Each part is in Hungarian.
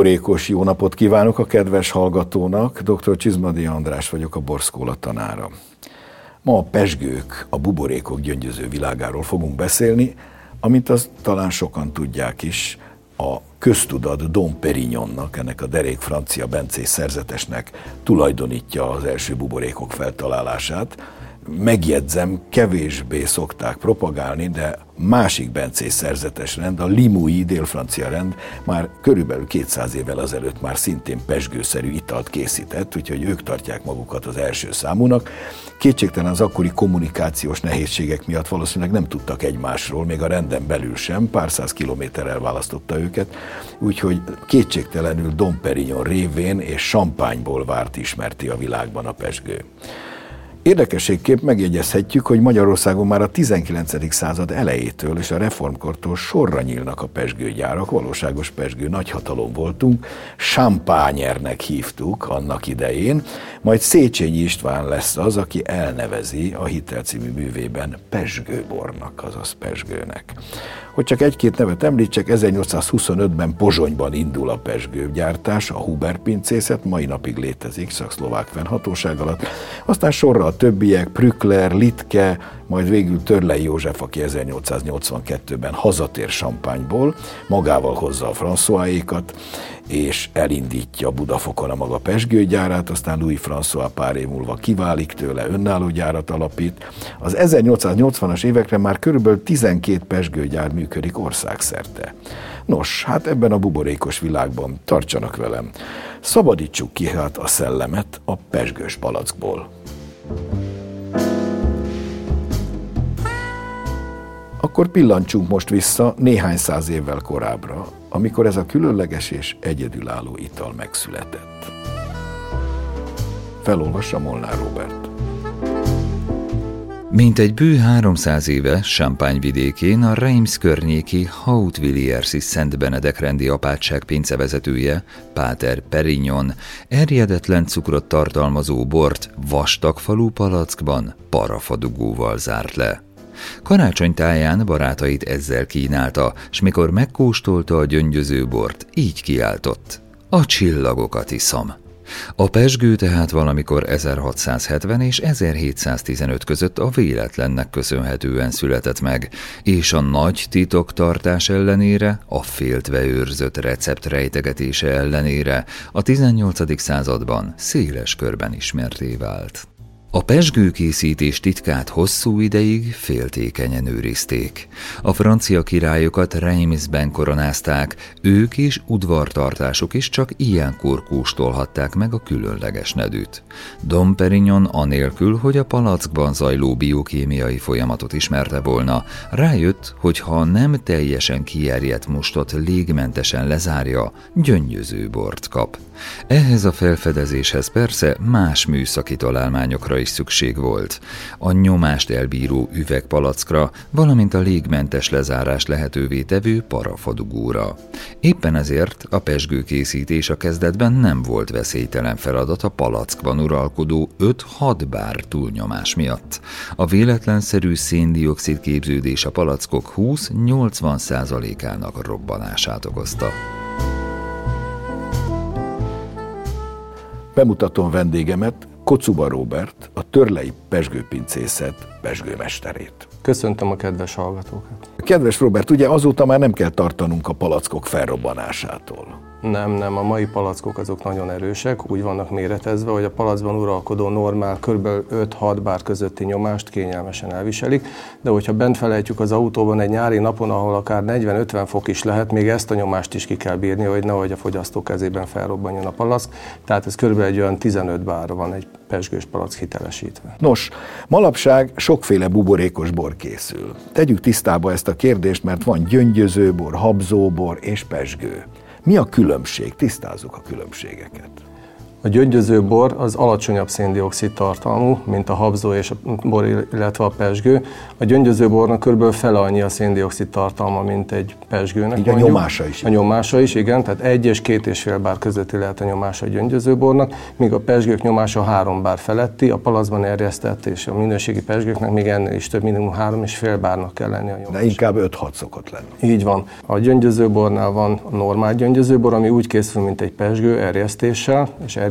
Buborékos jó napot kívánok a kedves hallgatónak, dr. Csizmadi András vagyok, a Borszkóla tanára. Ma a pesgők, a buborékok gyöngyöző világáról fogunk beszélni, amint azt talán sokan tudják is, a köztudat Dom Perignonnak, ennek a derék francia bencés szerzetesnek tulajdonítja az első buborékok feltalálását, megjegyzem, kevésbé szokták propagálni, de másik bencés szerzetes rend, a Limui dél-francia rend már körülbelül 200 évvel azelőtt már szintén pesgőszerű italt készített, úgyhogy ők tartják magukat az első számúnak. Kétségtelen az akkori kommunikációs nehézségek miatt valószínűleg nem tudtak egymásról, még a renden belül sem, pár száz kilométerrel választotta őket, úgyhogy kétségtelenül Dom Perignon révén és Champagneból várt ismerti a világban a pesgő. Érdekességképp megjegyezhetjük, hogy Magyarországon már a 19. század elejétől és a reformkortól sorra nyílnak a pesgőgyárak, valóságos pesgő nagyhatalom voltunk, Champagnernek hívtuk annak idején, majd Széchenyi István lesz az, aki elnevezi a Hitel című művében pesgőbornak, azaz pesgőnek. Hogy csak egy-két nevet említsek, 1825-ben Pozsonyban indul a pesgőgyártás, a Huber pincészet, mai napig létezik szakszlovák fennhatóság alatt, aztán sorra a többiek, Prükler, Litke, majd végül Törlei József, aki 1882-ben hazatér Sampányból, magával hozza a Françoisékat, és elindítja Budafokon a maga pesgőgyárát, aztán Louis François pár év múlva kiválik tőle, önálló gyárat alapít. Az 1880-as évekre már körülbelül 12 pesgőgyár működik országszerte. Nos, hát ebben a buborékos világban tartsanak velem. Szabadítsuk ki hát a szellemet a pesgős palackból. Akkor pillancsunk most vissza néhány száz évvel korábbra, amikor ez a különleges és egyedülálló ital megszületett. Felolvassa Molnár Robert. Mint egy bő 300 éve Champagne vidékén a Reims környéki Haut-Villiersi Szent Benedek rendi apátság pincevezetője, Páter Perignon, erjedetlen cukrot tartalmazó bort vastagfalú palackban parafadugóval zárt le. Karácsony táján barátait ezzel kínálta, s mikor megkóstolta a gyöngyöző bort, így kiáltott. A csillagokat iszom. A pesgő tehát valamikor 1670 és 1715 között a véletlennek köszönhetően született meg, és a nagy titoktartás ellenére, a féltve őrzött recept rejtegetése ellenére a 18. században széles körben ismerté vált. A pesgőkészítés titkát hosszú ideig féltékenyen őrizték. A francia királyokat Reimsben koronázták, ők és udvartartások is csak ilyenkor kóstolhatták meg a különleges nedűt. Dom Perignon anélkül, hogy a palackban zajló biokémiai folyamatot ismerte volna, rájött, hogy ha nem teljesen kierjedt mustot légmentesen lezárja, gyöngyöző bort kap. Ehhez a felfedezéshez persze más műszaki találmányokra is szükség volt. A nyomást elbíró üvegpalackra, valamint a légmentes lezárást lehetővé tevő parafadugóra. Éppen ezért a pesgőkészítés a kezdetben nem volt veszélytelen feladat a palackban uralkodó 5-6 bár túlnyomás miatt. A véletlenszerű széndiokszid képződés a palackok 20-80 százalékának robbanását okozta. Bemutatom vendégemet, Kocuba Robert, a Törlei Pesgőpincészet pesgőmesterét. Köszöntöm a kedves hallgatókat. Kedves Robert, ugye azóta már nem kell tartanunk a palackok felrobbanásától. Nem, nem, a mai palackok azok nagyon erősek, úgy vannak méretezve, hogy a palackban uralkodó normál kb. 5-6 bár közötti nyomást kényelmesen elviselik, de hogyha bent felejtjük az autóban egy nyári napon, ahol akár 40-50 fok is lehet, még ezt a nyomást is ki kell bírni, hogy nehogy a fogyasztó kezében felrobbanjon a palack, tehát ez kb. egy olyan 15 bárra van egy pesgős palack hitelesítve. Nos, malapság sokféle buborékos bor készül. Tegyük tisztába ezt a kérdést, mert van gyöngyözőbor, habzóbor és pesgő. Mi a különbség? Tisztázzuk a különbségeket. A gyöngyöző bor az alacsonyabb széndiokszid tartalmú, mint a habzó és a bor, illetve a pesgő. A gyöngyöző bornak kb. fele annyi a széndiokszid tartalma, mint egy pesgőnek. Így a nyomása is. A nyomása is, igen, tehát egy és két és fél bár közötti lehet a nyomása a gyöngyöző bornak, míg a pesgők nyomása három bár feletti, a palacban erjesztett és a minőségi pesgőknek még ennél is több, minimum három és fél bárnak kell lenni a nyomása. De inkább 5-6 szokott lenni. Így van. A gyöngyözőbornál van a normál gyöngyözőbor, ami úgy készül, mint egy pesgő erjesztéssel, és erjesztéssel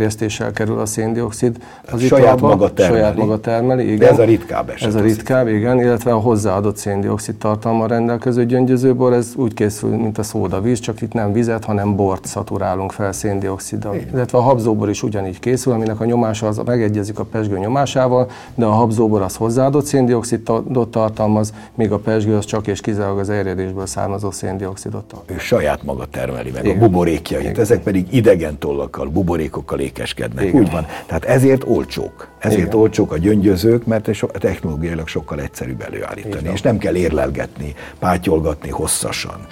kerül a széndiokszid az saját italba, maga termeli. Saját maga termeli, igen. De ez a ritkább eset. Ez a ritkább, igen, illetve a hozzáadott széndiokszid tartalma rendelkező gyöngyözőbor, ez úgy készül, mint a szódavíz, csak itt nem vizet, hanem bort szaturálunk fel széndioksziddal. Illetve a habzóbor is ugyanígy készül, aminek a nyomása az megegyezik a pesgő nyomásával, de a habzóbor az hozzáadott széndiokszidot tartalmaz, míg a pesgő az csak és kizárólag az erjedésből származó széndiokszidot tartalmaz. Ő saját maga termeli meg Igen. a buborékjait, Igen. ezek pedig idegen tollakkal, buborékokkal ékeskednek. Igen. Úgy van. Tehát ezért olcsók. Ezért Igen. olcsók a gyöngyözők, mert technológiailag sokkal egyszerűbb előállítani, Igen. és nem kell érlelgetni, pátyolgatni hosszasan.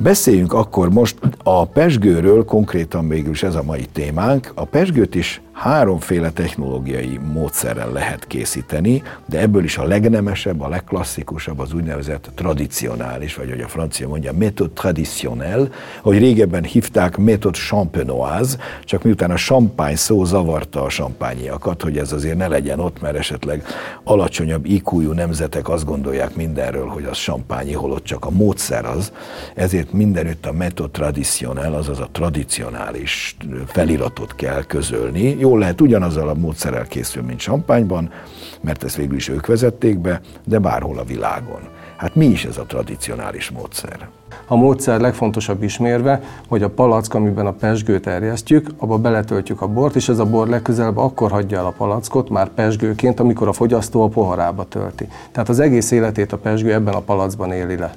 Beszéljünk akkor most a pesgőről, konkrétan végül is ez a mai témánk. A pesgőt is háromféle technológiai módszerrel lehet készíteni, de ebből is a legnemesebb, a legklasszikusabb az úgynevezett tradicionális, vagy hogy a francia mondja, méthode traditionnel, hogy régebben hívták méthode champenoise, csak miután a champagne szó zavarta a sampányiakat, hogy ez azért ne legyen ott, mert esetleg alacsonyabb iq nemzetek azt gondolják mindenről, hogy az champányi, holott csak a módszer az, ezért mindenütt a méthode traditionnel, azaz a tradicionális feliratot kell közölni, jól lehet ugyanazzal a módszerrel készül, mint Sampányban, mert ezt végül is ők vezették be, de bárhol a világon. Hát mi is ez a tradicionális módszer? A módszer legfontosabb ismérve, hogy a palack, amiben a pesgőt erjesztjük, abba beletöltjük a bort, és ez a bor legközelebb akkor hagyja el a palackot, már pesgőként, amikor a fogyasztó a poharába tölti. Tehát az egész életét a pesgő ebben a palacban éli le.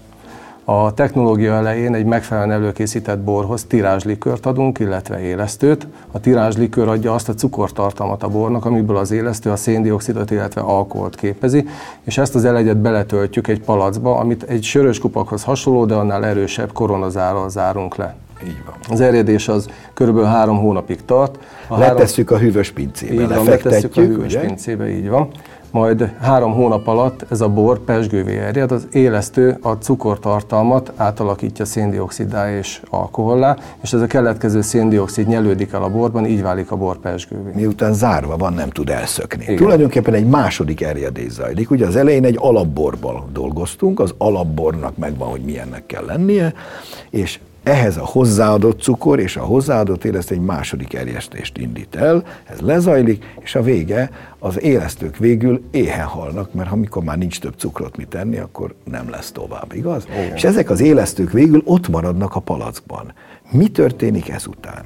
A technológia elején egy megfelelően előkészített borhoz tirázslikört adunk, illetve élesztőt. A tirázslikör adja azt a cukortartalmat a bornak, amiből az élesztő a széndiokszidot, illetve alkoholt képezi, és ezt az elegyet beletöltjük egy palacba, amit egy sörös kupakhoz hasonló, de annál erősebb koronazárral zárunk le. Így van. Az erjedés az körülbelül három hónapig tart. A letesszük három... a hűvös pincébe, így van, letesszük a hűvös ugye? pincébe, így van majd három hónap alatt ez a bor pesgővé erjed, az élesztő a cukortartalmat átalakítja széndiokszidá és alkohollá, és ez a keletkező széndiokszid nyelődik el a borban, így válik a bor pesgővé. Miután zárva van, nem tud elszökni. Igen. Tulajdonképpen egy második erjedés zajlik. Ugye az elején egy alapborban dolgoztunk, az alapbornak megvan, hogy milyennek kell lennie, és ehhez a hozzáadott cukor és a hozzáadott élesztő egy második erjesztést indít el, ez lezajlik, és a vége az élesztők végül éhen halnak, mert amikor már nincs több cukrot mit tenni, akkor nem lesz tovább, igaz? Igen. És ezek az élesztők végül ott maradnak a palackban. Mi történik ezután?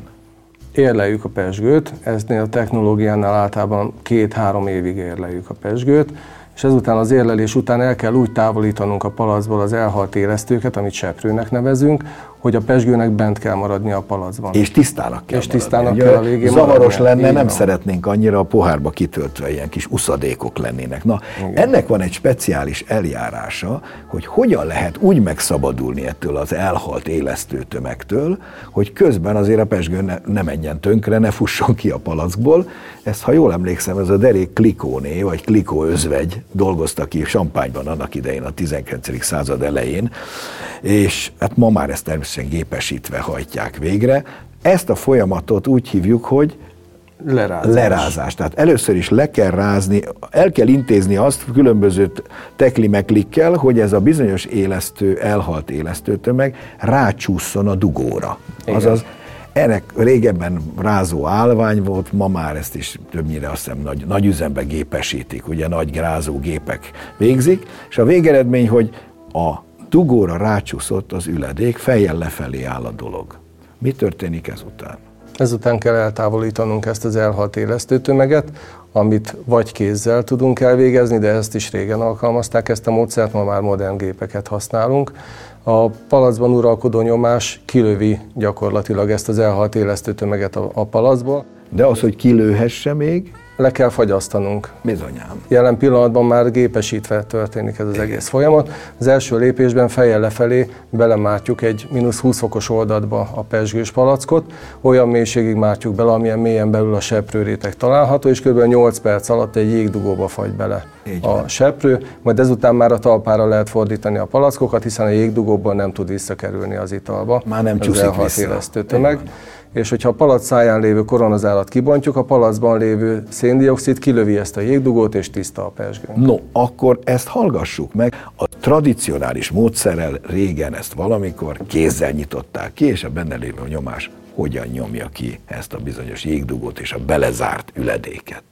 Érleljük a pesgőt, eznél a technológiánál általában két-három évig érleljük a pesgőt, és ezután az érlelés után el kell úgy távolítanunk a palacból az elhalt élesztőket, amit seprőnek nevezünk, hogy a pesgőnek bent kell maradni a palacban. És tisztának kell És tisztának kell a végén Zavaros maradni. lenne, nem van. szeretnénk annyira a pohárba kitöltve ilyen kis uszadékok lennének. Na, Igen. ennek van egy speciális eljárása, hogy hogyan lehet úgy megszabadulni ettől az elhalt élesztő tömegtől, hogy közben azért a pesgő ne, ne menjen tönkre, ne fusson ki a palackból. Ezt, ha jól emlékszem, ez a derék Klikóné, vagy Klikó özvegy dolgozta ki Sampányban annak idején a 19. század elején, és hát ma már ezt természetesen teljesen gépesítve hajtják végre. Ezt a folyamatot úgy hívjuk, hogy Lerázás. lerázás. Tehát először is le kell rázni, el kell intézni azt különböző teklimeklikkel, hogy ez a bizonyos élesztő, elhalt élesztőtömeg rácsúszson a dugóra. Igen. Azaz ennek régebben rázó állvány volt, ma már ezt is többnyire azt hiszem nagy, nagy üzembe gépesítik, ugye nagy rázó gépek végzik, és a végeredmény, hogy a dugóra rácsúszott az üledék, fejjel lefelé áll a dolog. Mi történik ezután? Ezután kell eltávolítanunk ezt az elhalt élesztőtömeget, amit vagy kézzel tudunk elvégezni, de ezt is régen alkalmazták, ezt a módszert, ma már modern gépeket használunk. A palacban uralkodó nyomás kilövi gyakorlatilag ezt az elhalt élesztőtömeget a, a palacból. De az, hogy kilőhesse még? Le kell fagyasztanunk. Bizonyám. Jelen pillanatban már gépesítve történik ez az egész folyamat. Az első lépésben fejjel lefelé belemártjuk egy mínusz 20 fokos oldatba a pesgős palackot, olyan mélységig mártjuk bele, amilyen mélyen belül a seprőréteg található, és kb. 8 perc alatt egy jégdugóba fagy bele Így a van. seprő, majd ezután már a talpára lehet fordítani a palackokat, hiszen a jégdugóban nem tud visszakerülni az italba. Már nem csúszik vissza. tömeg és hogyha a palac száján lévő koronazálat kibontjuk, a palacban lévő széndiokszid kilövi ezt a jégdugót, és tiszta a pesgő. No, akkor ezt hallgassuk meg. A tradicionális módszerrel régen ezt valamikor kézzel nyitották ki, és a benne lévő nyomás hogyan nyomja ki ezt a bizonyos jégdugót és a belezárt üledéket.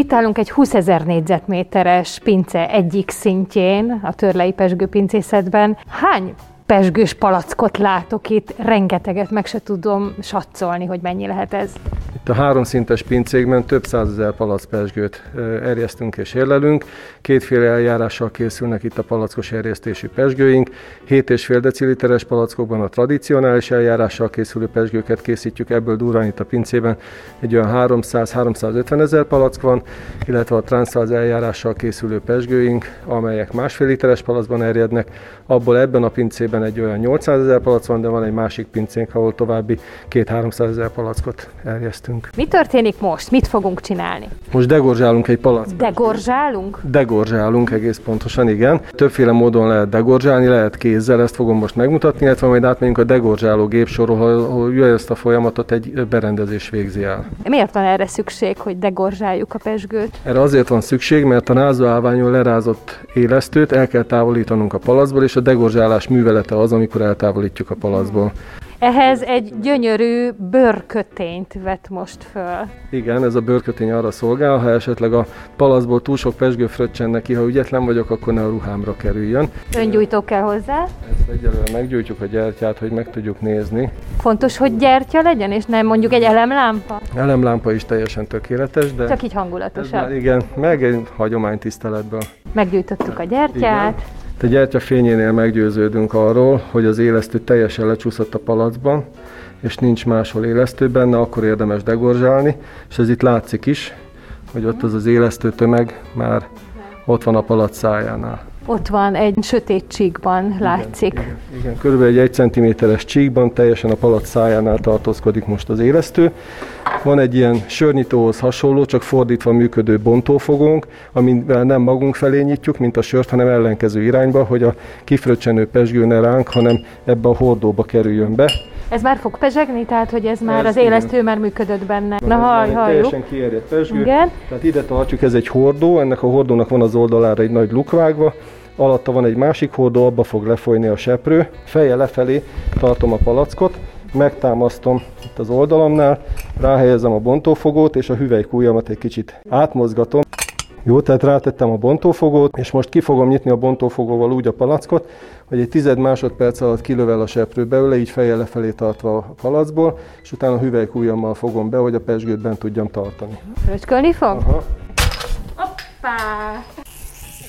Itt állunk egy 20 ezer négyzetméteres pince egyik szintjén, a Törlei Pesgő pincészetben. Hány pesgős palackot látok itt, rengeteget, meg se tudom satszolni, hogy mennyi lehet ez. Itt a háromszintes pincékben több százezer palackpesgőt erjesztünk és érlelünk. Kétféle eljárással készülnek itt a palackos erjesztésű pesgőink. 7,5 deciliteres palackokban a tradicionális eljárással készülő pesgőket készítjük, ebből durván itt a pincében egy olyan 300-350 ezer palack van, illetve a transzfáz eljárással készülő pesgőink, amelyek másfél literes palackban erjednek. Abból ebben a pincében egy olyan 800 ezer palack van, de van egy másik pincénk, ahol további 2-300 ezer palackot erjesztünk tettünk. Mi történik most? Mit fogunk csinálni? Most degorzsálunk egy palackot. Degorzsálunk? Degorzsálunk egész pontosan, igen. Többféle módon lehet degorzsálni, lehet kézzel, ezt fogom most megmutatni, illetve majd átmegyünk a degorzsáló gépsorról, ahol ezt a folyamatot egy berendezés végzi el. Miért van erre szükség, hogy degorzsáljuk a pesgőt? Erre azért van szükség, mert a rázóállványon lerázott élesztőt el kell távolítanunk a palacból, és a degorzsálás művelete az, amikor eltávolítjuk a palacból. Ehhez egy gyönyörű bőrkötényt vett most föl. Igen, ez a bőrkötény arra szolgál, ha esetleg a palaszból túl sok pesgő fröccsen neki, ha ügyetlen vagyok, akkor ne a ruhámra kerüljön. Öngyújtó kell hozzá? Ezt egyelőre meggyújtjuk a gyertyát, hogy meg tudjuk nézni. Fontos, hogy gyertya legyen, és nem mondjuk egy elemlámpa? Elemlámpa is teljesen tökéletes, de... Csak így hangulatosabb. igen, meg egy hagyománytiszteletből. Meggyújtottuk a gyertyát. Igen. A gyertya fényénél meggyőződünk arról, hogy az élesztő teljesen lecsúszott a palacban, és nincs máshol élesztő benne, akkor érdemes degorzsálni, és ez itt látszik is, hogy ott az az élesztő tömeg már ott van a palac szájánál. Ott van egy sötét csíkban, látszik. Igen, igen, igen. körülbelül egy 1 cm-es csíkban, teljesen a palac szájánál tartózkodik most az élesztő. Van egy ilyen sörnyitóhoz hasonló, csak fordítva működő bontófogónk, amivel nem magunk felé nyitjuk, mint a sört, hanem ellenkező irányba, hogy a kifröccsenő pesgő ne ránk, hanem ebbe a hordóba kerüljön be. Ez már fog pezsegni, tehát hogy ez már ez az élesztő igen. már működött benne. Na, haj, halljuk. Teljesen kiérett pesgő. Igen. Tehát ide tartjuk, ez egy hordó, ennek a hordónak van az oldalára egy nagy lukvágva, alatta van egy másik hordó, abba fog lefolyni a seprő. Feje lefelé tartom a palackot, megtámasztom itt az oldalamnál, ráhelyezem a bontófogót, és a hüvelykújamat egy kicsit átmozgatom. Jó, tehát rátettem a bontófogót, és most ki fogom nyitni a bontófogóval úgy a palackot, hogy egy tized másodperc alatt kilövel a seprő belőle, így fejjel lefelé tartva a palacból, és utána a hüvelykújammal fogom be, hogy a pesgőt bent tudjam tartani. Fröcskölni fog? Aha. Hoppá!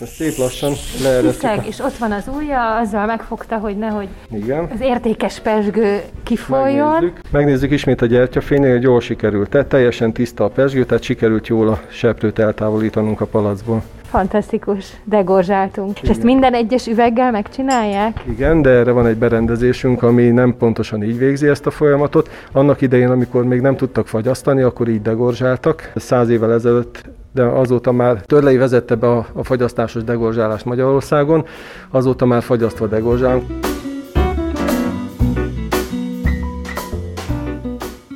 Most szép lassan leeresztjük. A... és ott van az ujja, azzal megfogta, hogy nehogy Igen. az értékes pesgő kifoljon. Megnézzük. Megnézzük ismét a gyertyafénynél, hogy jól sikerült. Tehát teljesen tiszta a pesgő, tehát sikerült jól a seprőt eltávolítanunk a palacból. Fantasztikus, degorzsáltunk. Igen. És ezt minden egyes üveggel megcsinálják? Igen, de erre van egy berendezésünk, ami nem pontosan így végzi ezt a folyamatot. Annak idején, amikor még nem tudtak fagyasztani, akkor így degorzsáltak. Száz évvel ezelőtt de azóta már Törlei vezette be a, a fagyasztásos degorzsálást Magyarországon, azóta már fagyasztva degorzsálunk.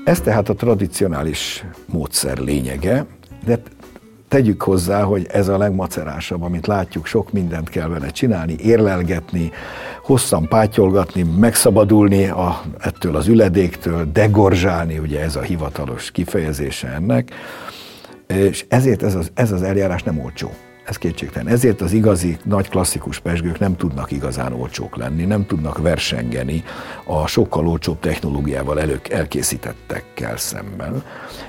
Ez tehát a tradicionális módszer lényege, de tegyük hozzá, hogy ez a legmacerásabb, amit látjuk, sok mindent kell vele csinálni, érlelgetni, hosszan pátyolgatni, megszabadulni a, ettől az üledéktől, degorzsálni, ugye ez a hivatalos kifejezése ennek, és ezért ez az, ez az eljárás nem olcsó. Ez kétségtelen. Ezért az igazi, nagy klasszikus pesgők nem tudnak igazán olcsók lenni, nem tudnak versengeni a sokkal olcsóbb technológiával elő, elkészítettekkel szemben.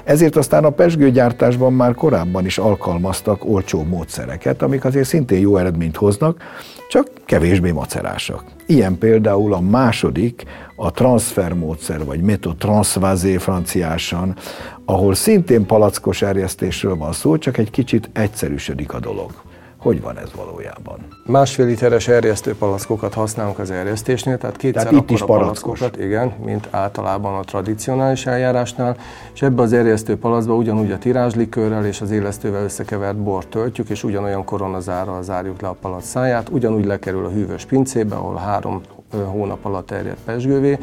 Ezért aztán a pesgőgyártásban már korábban is alkalmaztak olcsó módszereket, amik azért szintén jó eredményt hoznak, csak kevésbé macerásak. Ilyen például a második, a transfermódszer, vagy méthode transvasé franciásan, ahol szintén palackos erjesztésről van szó, csak egy kicsit egyszerűsödik a dolog. Hogy van ez valójában? Másfél literes erjesztő palackokat használunk az erjesztésnél, tehát kétszer tehát itt is palackokat, igen, mint általában a tradicionális eljárásnál, és ebbe az erjesztő palacba ugyanúgy a tirázslikőrrel és az élesztővel összekevert bort töltjük, és ugyanolyan koronazárral zárjuk le a palac száját, ugyanúgy lekerül a hűvös pincébe, ahol három hónap alatt terjed pesgővé,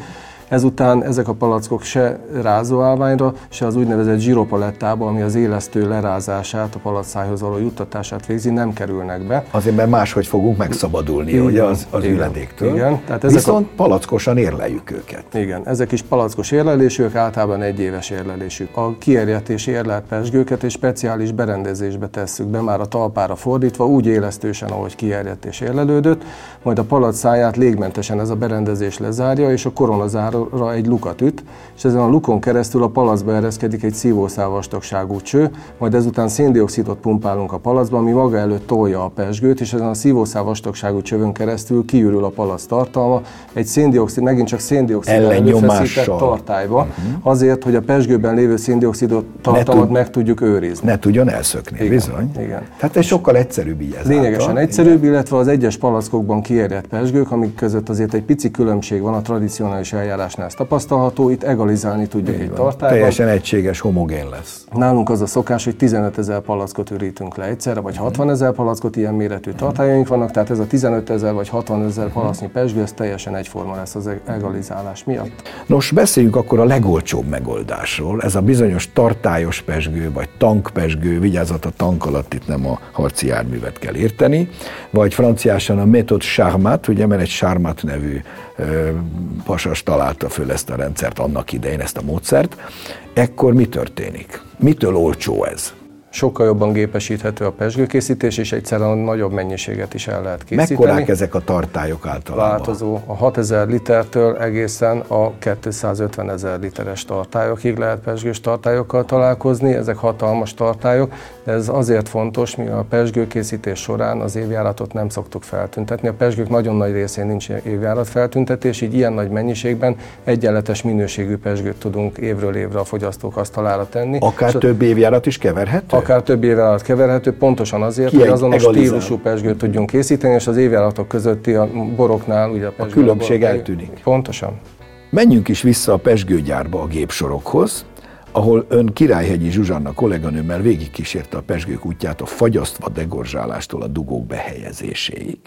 Ezután ezek a palackok se rázóállványra, se az úgynevezett zsiropalettába, ami az élesztő lerázását, a palacszájhoz való juttatását végzi, nem kerülnek be. Azért, mert máshogy fogunk megszabadulni, igen, ugye az, az igen, üledéktől. Igen, tehát ezek Viszont a... palackosan érleljük őket. Igen, ezek is palackos érlelésűek, általában egy éves érlelésük. A kiérjetés érlelt pesgőket és speciális berendezésbe tesszük be, már a talpára fordítva, úgy élesztősen, ahogy kiérjett és érlelődött, majd a palac száját légmentesen ez a berendezés lezárja, és a koronazár palacra egy lukat üt, és ezen a lukon keresztül a palacba ereszkedik egy szívószál vastagságú cső, majd ezután széndiokszidot pumpálunk a palacba, ami maga előtt tolja a pesgőt, és ezen a szívószál vastagságú csövön keresztül kiürül a palac tartalma, egy széndiokszid, megint csak széndiokszid előfeszített tartályba, uh-huh. azért, hogy a pesgőben lévő széndiokszidot tartalmat tud, meg tudjuk őrizni. Ne tudjon elszökni, igen, bizony. Igen. Tehát ez sokkal egyszerűbb így ez Lényegesen által. egyszerűbb, igen. illetve az egyes palackokban kierjedt pesgők, amik között azért egy pici különbség van a tradicionális eljárás másnál ez tapasztalható, itt egalizálni tudjuk egy tartályban. Teljesen egységes, homogén lesz. Nálunk az a szokás, hogy 15 ezer palackot ürítünk le egyszerre, vagy 60 ezer palackot, ilyen méretű tartályaink vannak, tehát ez a 15 ezer vagy 60 ezer palacnyi pesgő, ez teljesen egyforma lesz az egalizálás miatt. Nos, beszéljünk akkor a legolcsóbb megoldásról. Ez a bizonyos tartályos pesgő, vagy tankpesgő, vigyázat a tank alatt itt nem a harci járművet kell érteni, vagy franciásan a méthod Charmat, ugye, mert egy Charmat nevű pasas találta föl ezt a rendszert annak idején, ezt a módszert, ekkor mi történik? Mitől olcsó ez? Sokkal jobban gépesíthető a pesgőkészítés, és egyszerűen nagyobb mennyiséget is el lehet készíteni. Mekkorák ezek a tartályok általában? Változó. A 6000 litertől egészen a 250 ezer literes tartályokig lehet pesgős tartályokkal találkozni. Ezek hatalmas tartályok, de ez azért fontos, mivel a pesgőkészítés során az évjáratot nem szoktuk feltüntetni. A pesgők nagyon nagy részén nincs évjárat feltüntetés, így ilyen nagy mennyiségben egyenletes minőségű pesgőt tudunk évről évre a fogyasztók asztalára tenni. Akár több évjárat is keverhető? Akár több éve alatt keverhető, pontosan azért, Ki hogy azonos stílusú pesgőt tudjunk készíteni, és az évjáratok közötti a boroknál ugye a, a különbség a eltűnik. Pontosan. Menjünk is vissza a pesgőgyárba a gépsorokhoz, ahol ön Királyhegyi Zsuzsanna kolléganőmmel végigkísérte a pesgők útját a fagyasztva degorzsálástól a dugók behelyezéséig.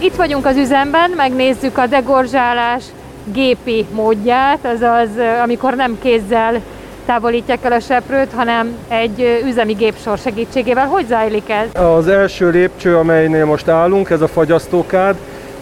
Itt vagyunk az üzemben, megnézzük a degorzsálás gépi módját, azaz amikor nem kézzel távolítják el a seprőt, hanem egy üzemi gépsor segítségével. Hogy zajlik ez? Az első lépcső, amelynél most állunk, ez a fagyasztókád,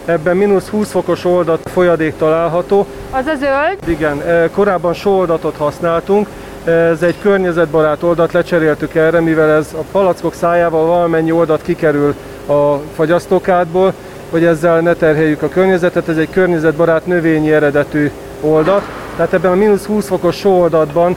ebben mínusz 20 fokos oldat folyadék található. Az a zöld? Igen, korábban sóoldatot használtunk, ez egy környezetbarát oldat, lecseréltük erre, mivel ez a palackok szájával valamennyi oldat kikerül a fagyasztókádból, hogy ezzel ne terheljük a környezetet. Ez egy környezetbarát növényi eredetű oldat. Tehát ebben a mínusz 20 fokos sóoldatban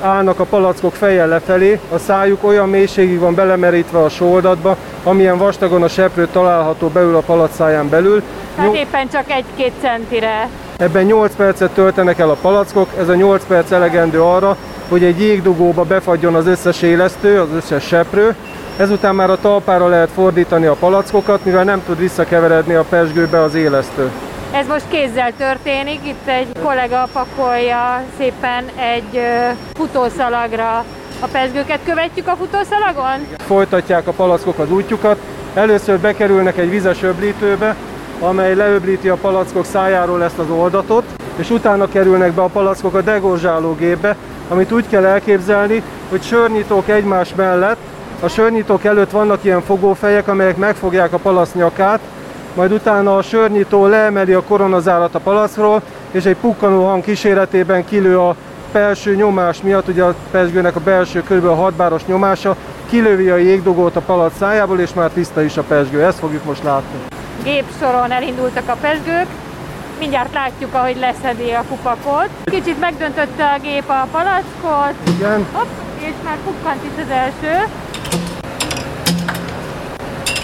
állnak a palackok fejjel lefelé, a szájuk olyan mélységig van belemerítve a sóoldatba, amilyen vastagon a seprő található belül a palacszáján belül. Tehát éppen csak egy-két centire. Ebben 8 percet töltenek el a palackok, ez a 8 perc elegendő arra, hogy egy jégdugóba befagyjon az összes élesztő, az összes seprő, Ezután már a talpára lehet fordítani a palackokat, mivel nem tud visszakeveredni a pesgőbe az élesztő. Ez most kézzel történik, itt egy kollega pakolja szépen egy futószalagra a pesgőket. Követjük a futószalagon? Folytatják a palackok az útjukat. Először bekerülnek egy vizes öblítőbe, amely leöblíti a palackok szájáról ezt az oldatot, és utána kerülnek be a palackok a degorzsálógépbe, amit úgy kell elképzelni, hogy sörnyitók egymás mellett a sörnyitók előtt vannak ilyen fogófejek, amelyek megfogják a palasz nyakát, majd utána a sörnyitó leemeli a koronazárat a palaszról, és egy pukkanó hang kíséretében kilő a belső nyomás miatt, ugye a pesgőnek a belső kb. 6 báros nyomása, kilövi a jégdugót a palac szájából, és már tiszta is a pesgő. Ezt fogjuk most látni. Gépsoron elindultak a pesgők, mindjárt látjuk, ahogy leszedi a kupakot. Kicsit megdöntötte a gép a palackot. Igen. Hopp, és már pukkant itt az első.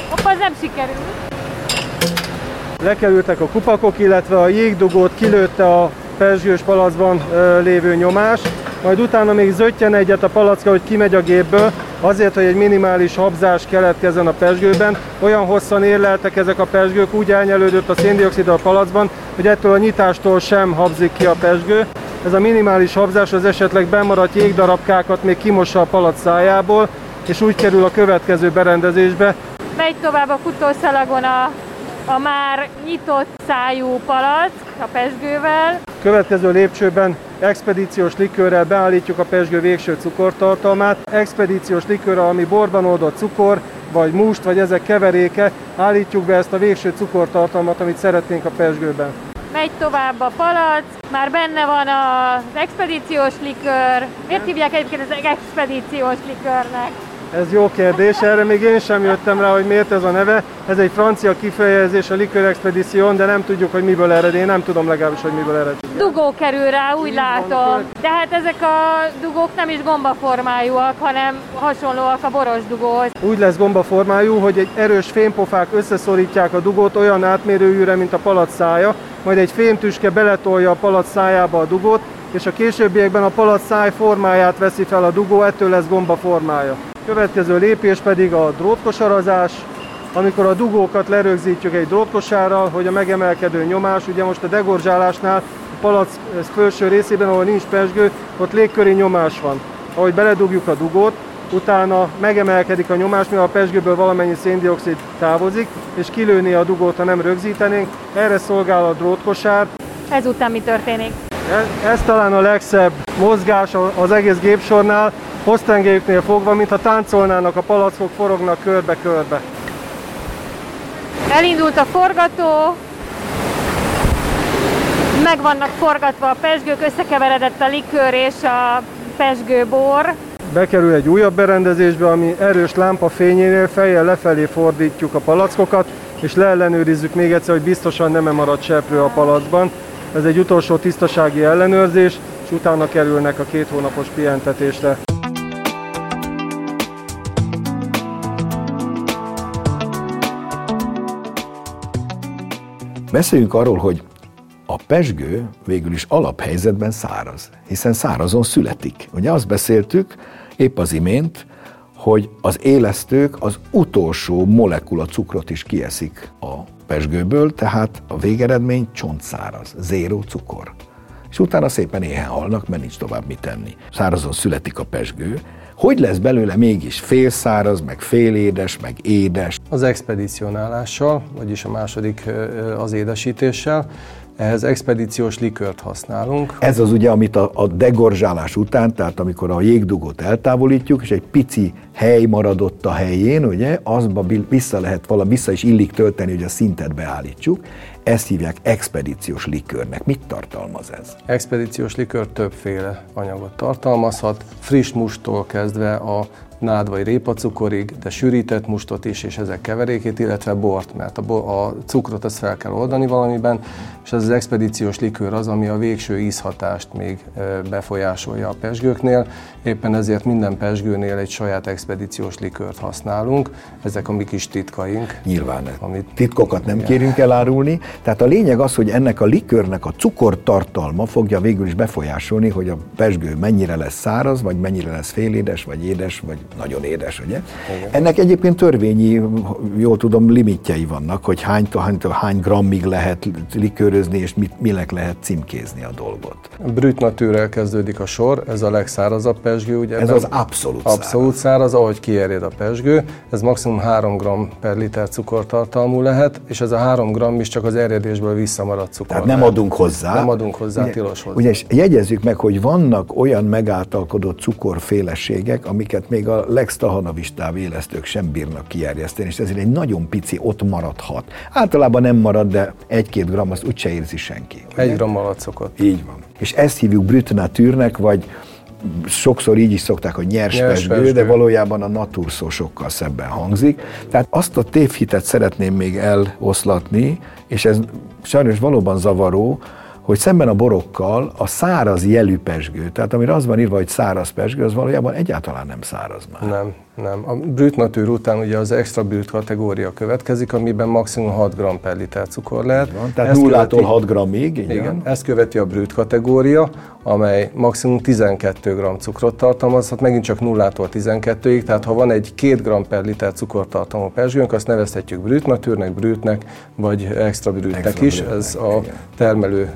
Hopp, az nem sikerült. Lekerültek a kupakok, illetve a jégdugót kilőtte a pesgős palacban lévő nyomás, majd utána még zöttyen egyet a palacka, hogy kimegy a gépből, azért, hogy egy minimális habzás keletkezzen a pesgőben. Olyan hosszan érleltek ezek a pesgők, úgy elnyelődött a széndiokszid a palacban, hogy ettől a nyitástól sem habzik ki a pesgő. Ez a minimális habzás az esetleg bemaradt jégdarabkákat még kimossa a palac szájából, és úgy kerül a következő berendezésbe. Megy tovább a kutószalagon a, a már nyitott szájú palack a pesgővel. Következő lépcsőben expedíciós likőrrel beállítjuk a pesgő végső cukortartalmát. Expedíciós likőrrel, ami borban oldott cukor, vagy must, vagy ezek keveréke, állítjuk be ezt a végső cukortartalmat, amit szeretnénk a pesgőben. Megy tovább a palac, már benne van az expedíciós likőr. Miért hívják egyébként az expedíciós likőrnek? Ez jó kérdés, erre még én sem jöttem rá, hogy miért ez a neve. Ez egy francia kifejezés, a Liqueur Expedition, de nem tudjuk, hogy miből ered. Én nem tudom legalábbis, hogy miből ered. Dugó kerül rá, úgy Így látom. De hát ezek a dugók nem is gombaformájúak, hanem hasonlóak a boros dugóhoz. Úgy lesz gombaformájú, hogy egy erős fémpofák összeszorítják a dugót olyan átmérőjűre, mint a palac szája, majd egy fémtüske beletolja a palac szájába a dugót, és a későbbiekben a palac száj formáját veszi fel a dugó, ettől lesz gomba formája. Következő lépés pedig a drótkosarazás, amikor a dugókat lerögzítjük egy drótkosárral, hogy a megemelkedő nyomás, ugye most a degorzsálásnál a palac felső részében, ahol nincs pesgő, ott légköri nyomás van. Ahogy beledugjuk a dugót, utána megemelkedik a nyomás, mivel a pesgőből valamennyi széndiokszid távozik, és kilőni a dugót, ha nem rögzítenénk. Erre szolgál a drótkosár. Ezután mi történik? Ez, ez talán a legszebb mozgás az egész gépsornál, Hosztengelyüknél fogva, mintha táncolnának a palackok, forognak körbe-körbe. Elindult a forgató, meg vannak forgatva a pesgők, összekeveredett a likőr és a pesgőbor. Bekerül egy újabb berendezésbe, ami erős lámpa fényénél fejjel lefelé fordítjuk a palackokat, és leellenőrizzük még egyszer, hogy biztosan nem -e marad seprő a palacban. Ez egy utolsó tisztasági ellenőrzés, és utána kerülnek a két hónapos pihentetésre. Beszéljünk arról, hogy a pesgő végül is alaphelyzetben száraz, hiszen szárazon születik. Ugye azt beszéltük épp az imént, hogy az élesztők az utolsó molekula cukrot is kieszik a pesgőből, tehát a végeredmény csontszáraz, zéró cukor. És utána szépen éhen halnak, mert nincs tovább mit tenni. Szárazon születik a pesgő, hogy lesz belőle mégis félszáraz, meg félédes, meg édes? Az expedicionálással, vagyis a második az édesítéssel, ehhez expedíciós likört használunk. Ez az ugye, amit a, a degorzsálás után, tehát amikor a jégdugót eltávolítjuk, és egy pici hely maradott a helyén, ugye, azba vissza lehet vala, vissza is illik tölteni, hogy a szintet beállítsuk. Ezt hívják expedíciós likörnek. Mit tartalmaz ez? Expedíciós likör többféle anyagot tartalmazhat, friss mustól kezdve a nád vagy répacukorig, de sűrített mustot is, és ezek keverékét, illetve bort, mert a, bo- a cukrot ezt fel kell oldani valamiben, és ez az expedíciós likőr az, ami a végső ízhatást még befolyásolja a pesgőknél. Éppen ezért minden pesgőnél egy saját expedíciós likőrt használunk. Ezek a mi kis titkaink. Nyilván amit, titkokat nem igen. kérünk elárulni. Tehát a lényeg az, hogy ennek a likőrnek a cukortartalma fogja végül is befolyásolni, hogy a pesgő mennyire lesz száraz, vagy mennyire lesz félédes, vagy édes, vagy nagyon édes, ugye? Igen. Ennek egyébként törvényi, jól tudom, limitjei vannak, hogy hány, hány, hány grammig lehet likőrözni, és mit, minek lehet címkézni a dolgot. Brüt natűrrel kezdődik a sor, ez a legszárazabb pesgő, ugye? Ez az abszolút, abszolút száraz. száraz, ahogy kierjed a pesgő, ez maximum 3 g per liter cukortartalmú lehet, és ez a 3 g is csak az erjedésből visszamaradt cukor. Tehát nem adunk hozzá. Nem adunk hozzá, ugye, tilos hozzá. Ugye, és jegyezzük meg, hogy vannak olyan megáltalkodott cukorféleségek, amiket még a legstahanavistább élesztők sem bírnak kijárjeszteni, és ezért egy nagyon pici ott maradhat. Általában nem marad, de egy-két gram azt úgyse érzi senki. Ugye? Egy gram alatt szokott. Így van. És ezt hívjuk brütnatűrnek, vagy sokszor így is szokták, hogy nyers, nyers pesgő, de valójában a natur szó sokkal szebben hangzik. Tehát azt a tévhitet szeretném még eloszlatni, és ez sajnos valóban zavaró, hogy szemben a borokkal a száraz jelű pesgő, tehát amire az van írva, hogy száraz pesgő, az valójában egyáltalán nem száraz már. Nem, nem. A brüt natúr után ugye az extra brüt kategória következik, amiben maximum 6 g per liter cukor lehet. Van, tehát 0-tól 6 g-ig, igen. igen. Ezt követi a brüt kategória, amely maximum 12 g cukrot tartalmazhat, megint csak 0-tól 12-ig, tehát ha van egy 2 g per liter cukortartalmú pesgőnk, azt nevezhetjük brüt natúrnek, brütnek, vagy extra brütnek is, ez a termelő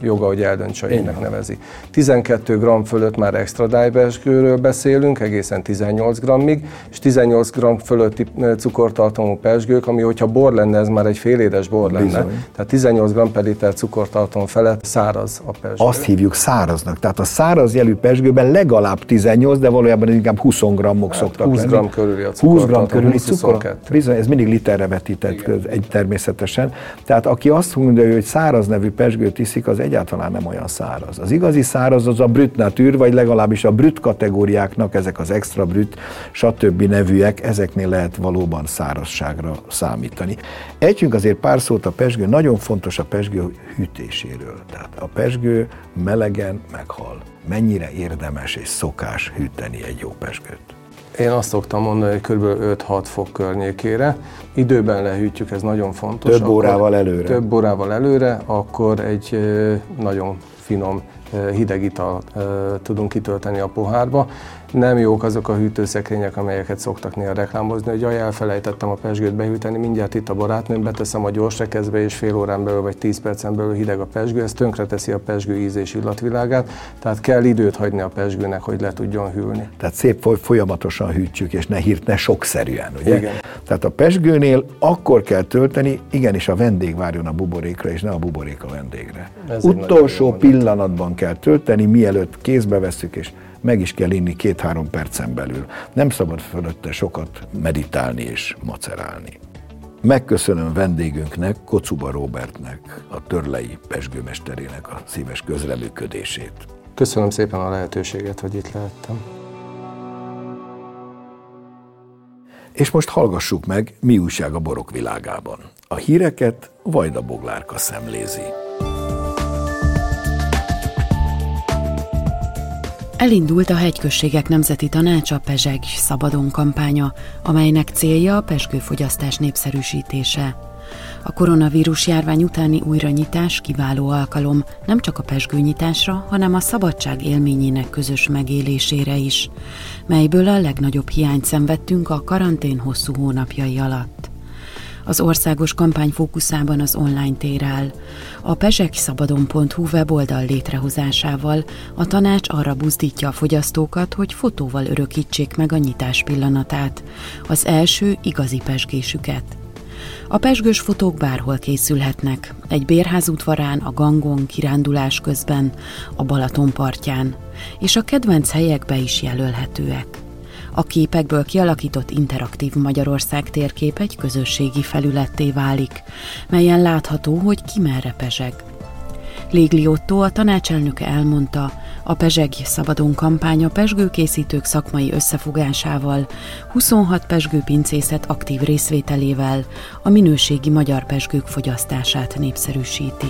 joga, hogy eldöntse, hogy nevezi. 12 g fölött már extra pesgőről beszélünk, egészen 18 g-ig, és 18 g fölötti cukortartalmú pesgők, ami hogyha bor lenne, ez már egy félédes bor lenne. Bizony. Tehát 18 g per liter cukortartalom felett száraz a pesgő. Azt hívjuk száraznak. Tehát a száraz jelű pesgőben legalább 18, de valójában inkább 20 grammok hát szoktak 20 g körüli a cukor. 20 g körüli cukor. Bizony, ez mindig literre vetített egy természetesen. Tehát aki azt mondja, hogy száraz nevű pesgőt iszik, az egyáltalán nem olyan száraz. Az igazi száraz az a brüt natűr, vagy legalábbis a brüt kategóriáknak, ezek az extra brüt, stb. nevűek, ezeknél lehet valóban szárazságra számítani. Együnk azért pár szót a pesgő, nagyon fontos a pesgő hűtéséről. Tehát a pesgő melegen meghal. Mennyire érdemes és szokás hűteni egy jó pesgőt? Én azt szoktam mondani, hogy kb. 5-6 fok környékére. Időben lehűtjük, ez nagyon fontos. Több órával előre. Több órával előre, akkor egy nagyon finom hideg ital tudunk kitölteni a pohárba. Nem jók azok a hűtőszekrények, amelyeket szoktak néha reklámozni, hogy jaj, elfelejtettem a pesgőt behűteni, mindjárt itt a barátnőm, beteszem a gyors és fél órán belül vagy 10 percen belül hideg a pesgő, ez tönkreteszi a pesgő íz és illatvilágát, tehát kell időt hagyni a pesgőnek, hogy le tudjon hűlni. Tehát szép folyamatosan hűtjük, és ne hírt, ne sokszerűen, ugye? Igen. Tehát a pesgőnél akkor kell tölteni, igenis a vendég várjon a buborékra, és ne a buborék a vendégre. Ez Utolsó pillanatban kell tölteni, mielőtt kézbe veszük, és meg is kell inni két-három percen belül. Nem szabad fölötte sokat meditálni és macerálni. Megköszönöm vendégünknek, Kocuba Robertnek, a Törlei Pesgőmesterének a szíves közreműködését. Köszönöm szépen a lehetőséget, hogy itt lehettem. És most hallgassuk meg, mi újság a borok világában. A híreket Vajda Boglárka szemlézi. Elindult a Hegyközségek Nemzeti Tanácsa Pezseg Szabadon kampánya, amelynek célja a pesgőfogyasztás népszerűsítése. A koronavírus járvány utáni újranyitás kiváló alkalom nem csak a pesgőnyitásra, hanem a szabadság élményének közös megélésére is, melyből a legnagyobb hiányt szenvedtünk a karantén hosszú hónapjai alatt. Az országos kampány fókuszában az online tér áll. A pezsekszabadon.hu weboldal létrehozásával a tanács arra buzdítja a fogyasztókat, hogy fotóval örökítsék meg a nyitás pillanatát, az első igazi pesgésüket. A pesgős fotók bárhol készülhetnek, egy bérház udvarán, a gangon, kirándulás közben, a Balaton partján, és a kedvenc helyekbe is jelölhetőek. A képekből kialakított interaktív Magyarország térkép egy közösségi felületté válik, melyen látható, hogy ki merre pezseg. Légli Otto, a tanácselnöke elmondta, a Pezseg Szabadon kampánya pesgőkészítők szakmai összefogásával, 26 pesgőpincészet aktív részvételével a minőségi magyar pesgők fogyasztását népszerűsíti.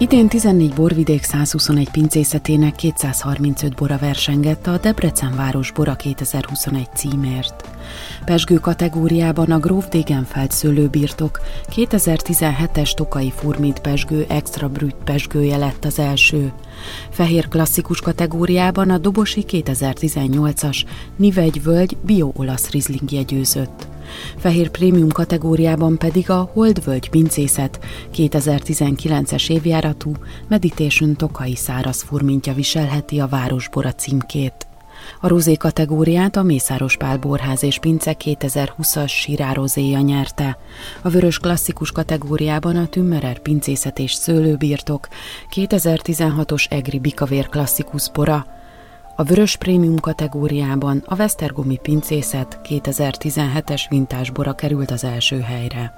Idén 14 borvidék 121 pincészetének 235 bora versengett a Debrecen város Bora 2021 címért. Pesgő kategóriában a Gróf Degenfeld szőlőbirtok 2017-es Tokai Furmint pesgő extra brüt pesgője lett az első. Fehér klasszikus kategóriában a Dobosi 2018-as Nivegy Völgy bio-olasz rizlingje győzött. Fehér prémium kategóriában pedig a Holdvölgy pincészet 2019-es évjáratú Meditation Tokai száraz furmintja viselheti a Városbora címkét. A rozé kategóriát a Mészáros Pál Borház és Pince 2020-as sirározéja nyerte. A vörös klasszikus kategóriában a Tümmerer pincészet és szőlőbirtok 2016-os Egri Bikavér klasszikus bora, a vörös prémium kategóriában a Vesztergomi pincészet 2017-es vintásbora került az első helyre.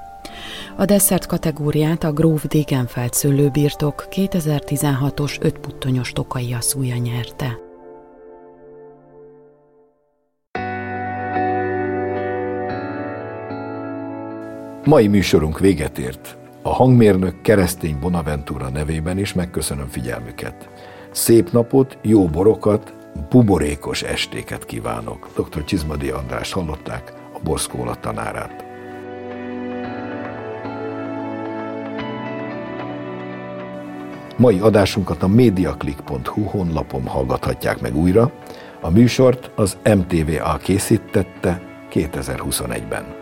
A desszert kategóriát a Gróf Degenfeld szőlőbirtok 2016-os ötputtonyos tokai asszúja nyerte. Mai műsorunk véget ért. A hangmérnök keresztény Bonaventura nevében is megköszönöm figyelmüket. Szép napot, jó borokat, buborékos estéket kívánok. Dr. Csizmadi András hallották, a Borszkóla tanárát. Mai adásunkat a mediaclick.hu honlapon hallgathatják meg újra. A műsort az MTVA készítette 2021-ben.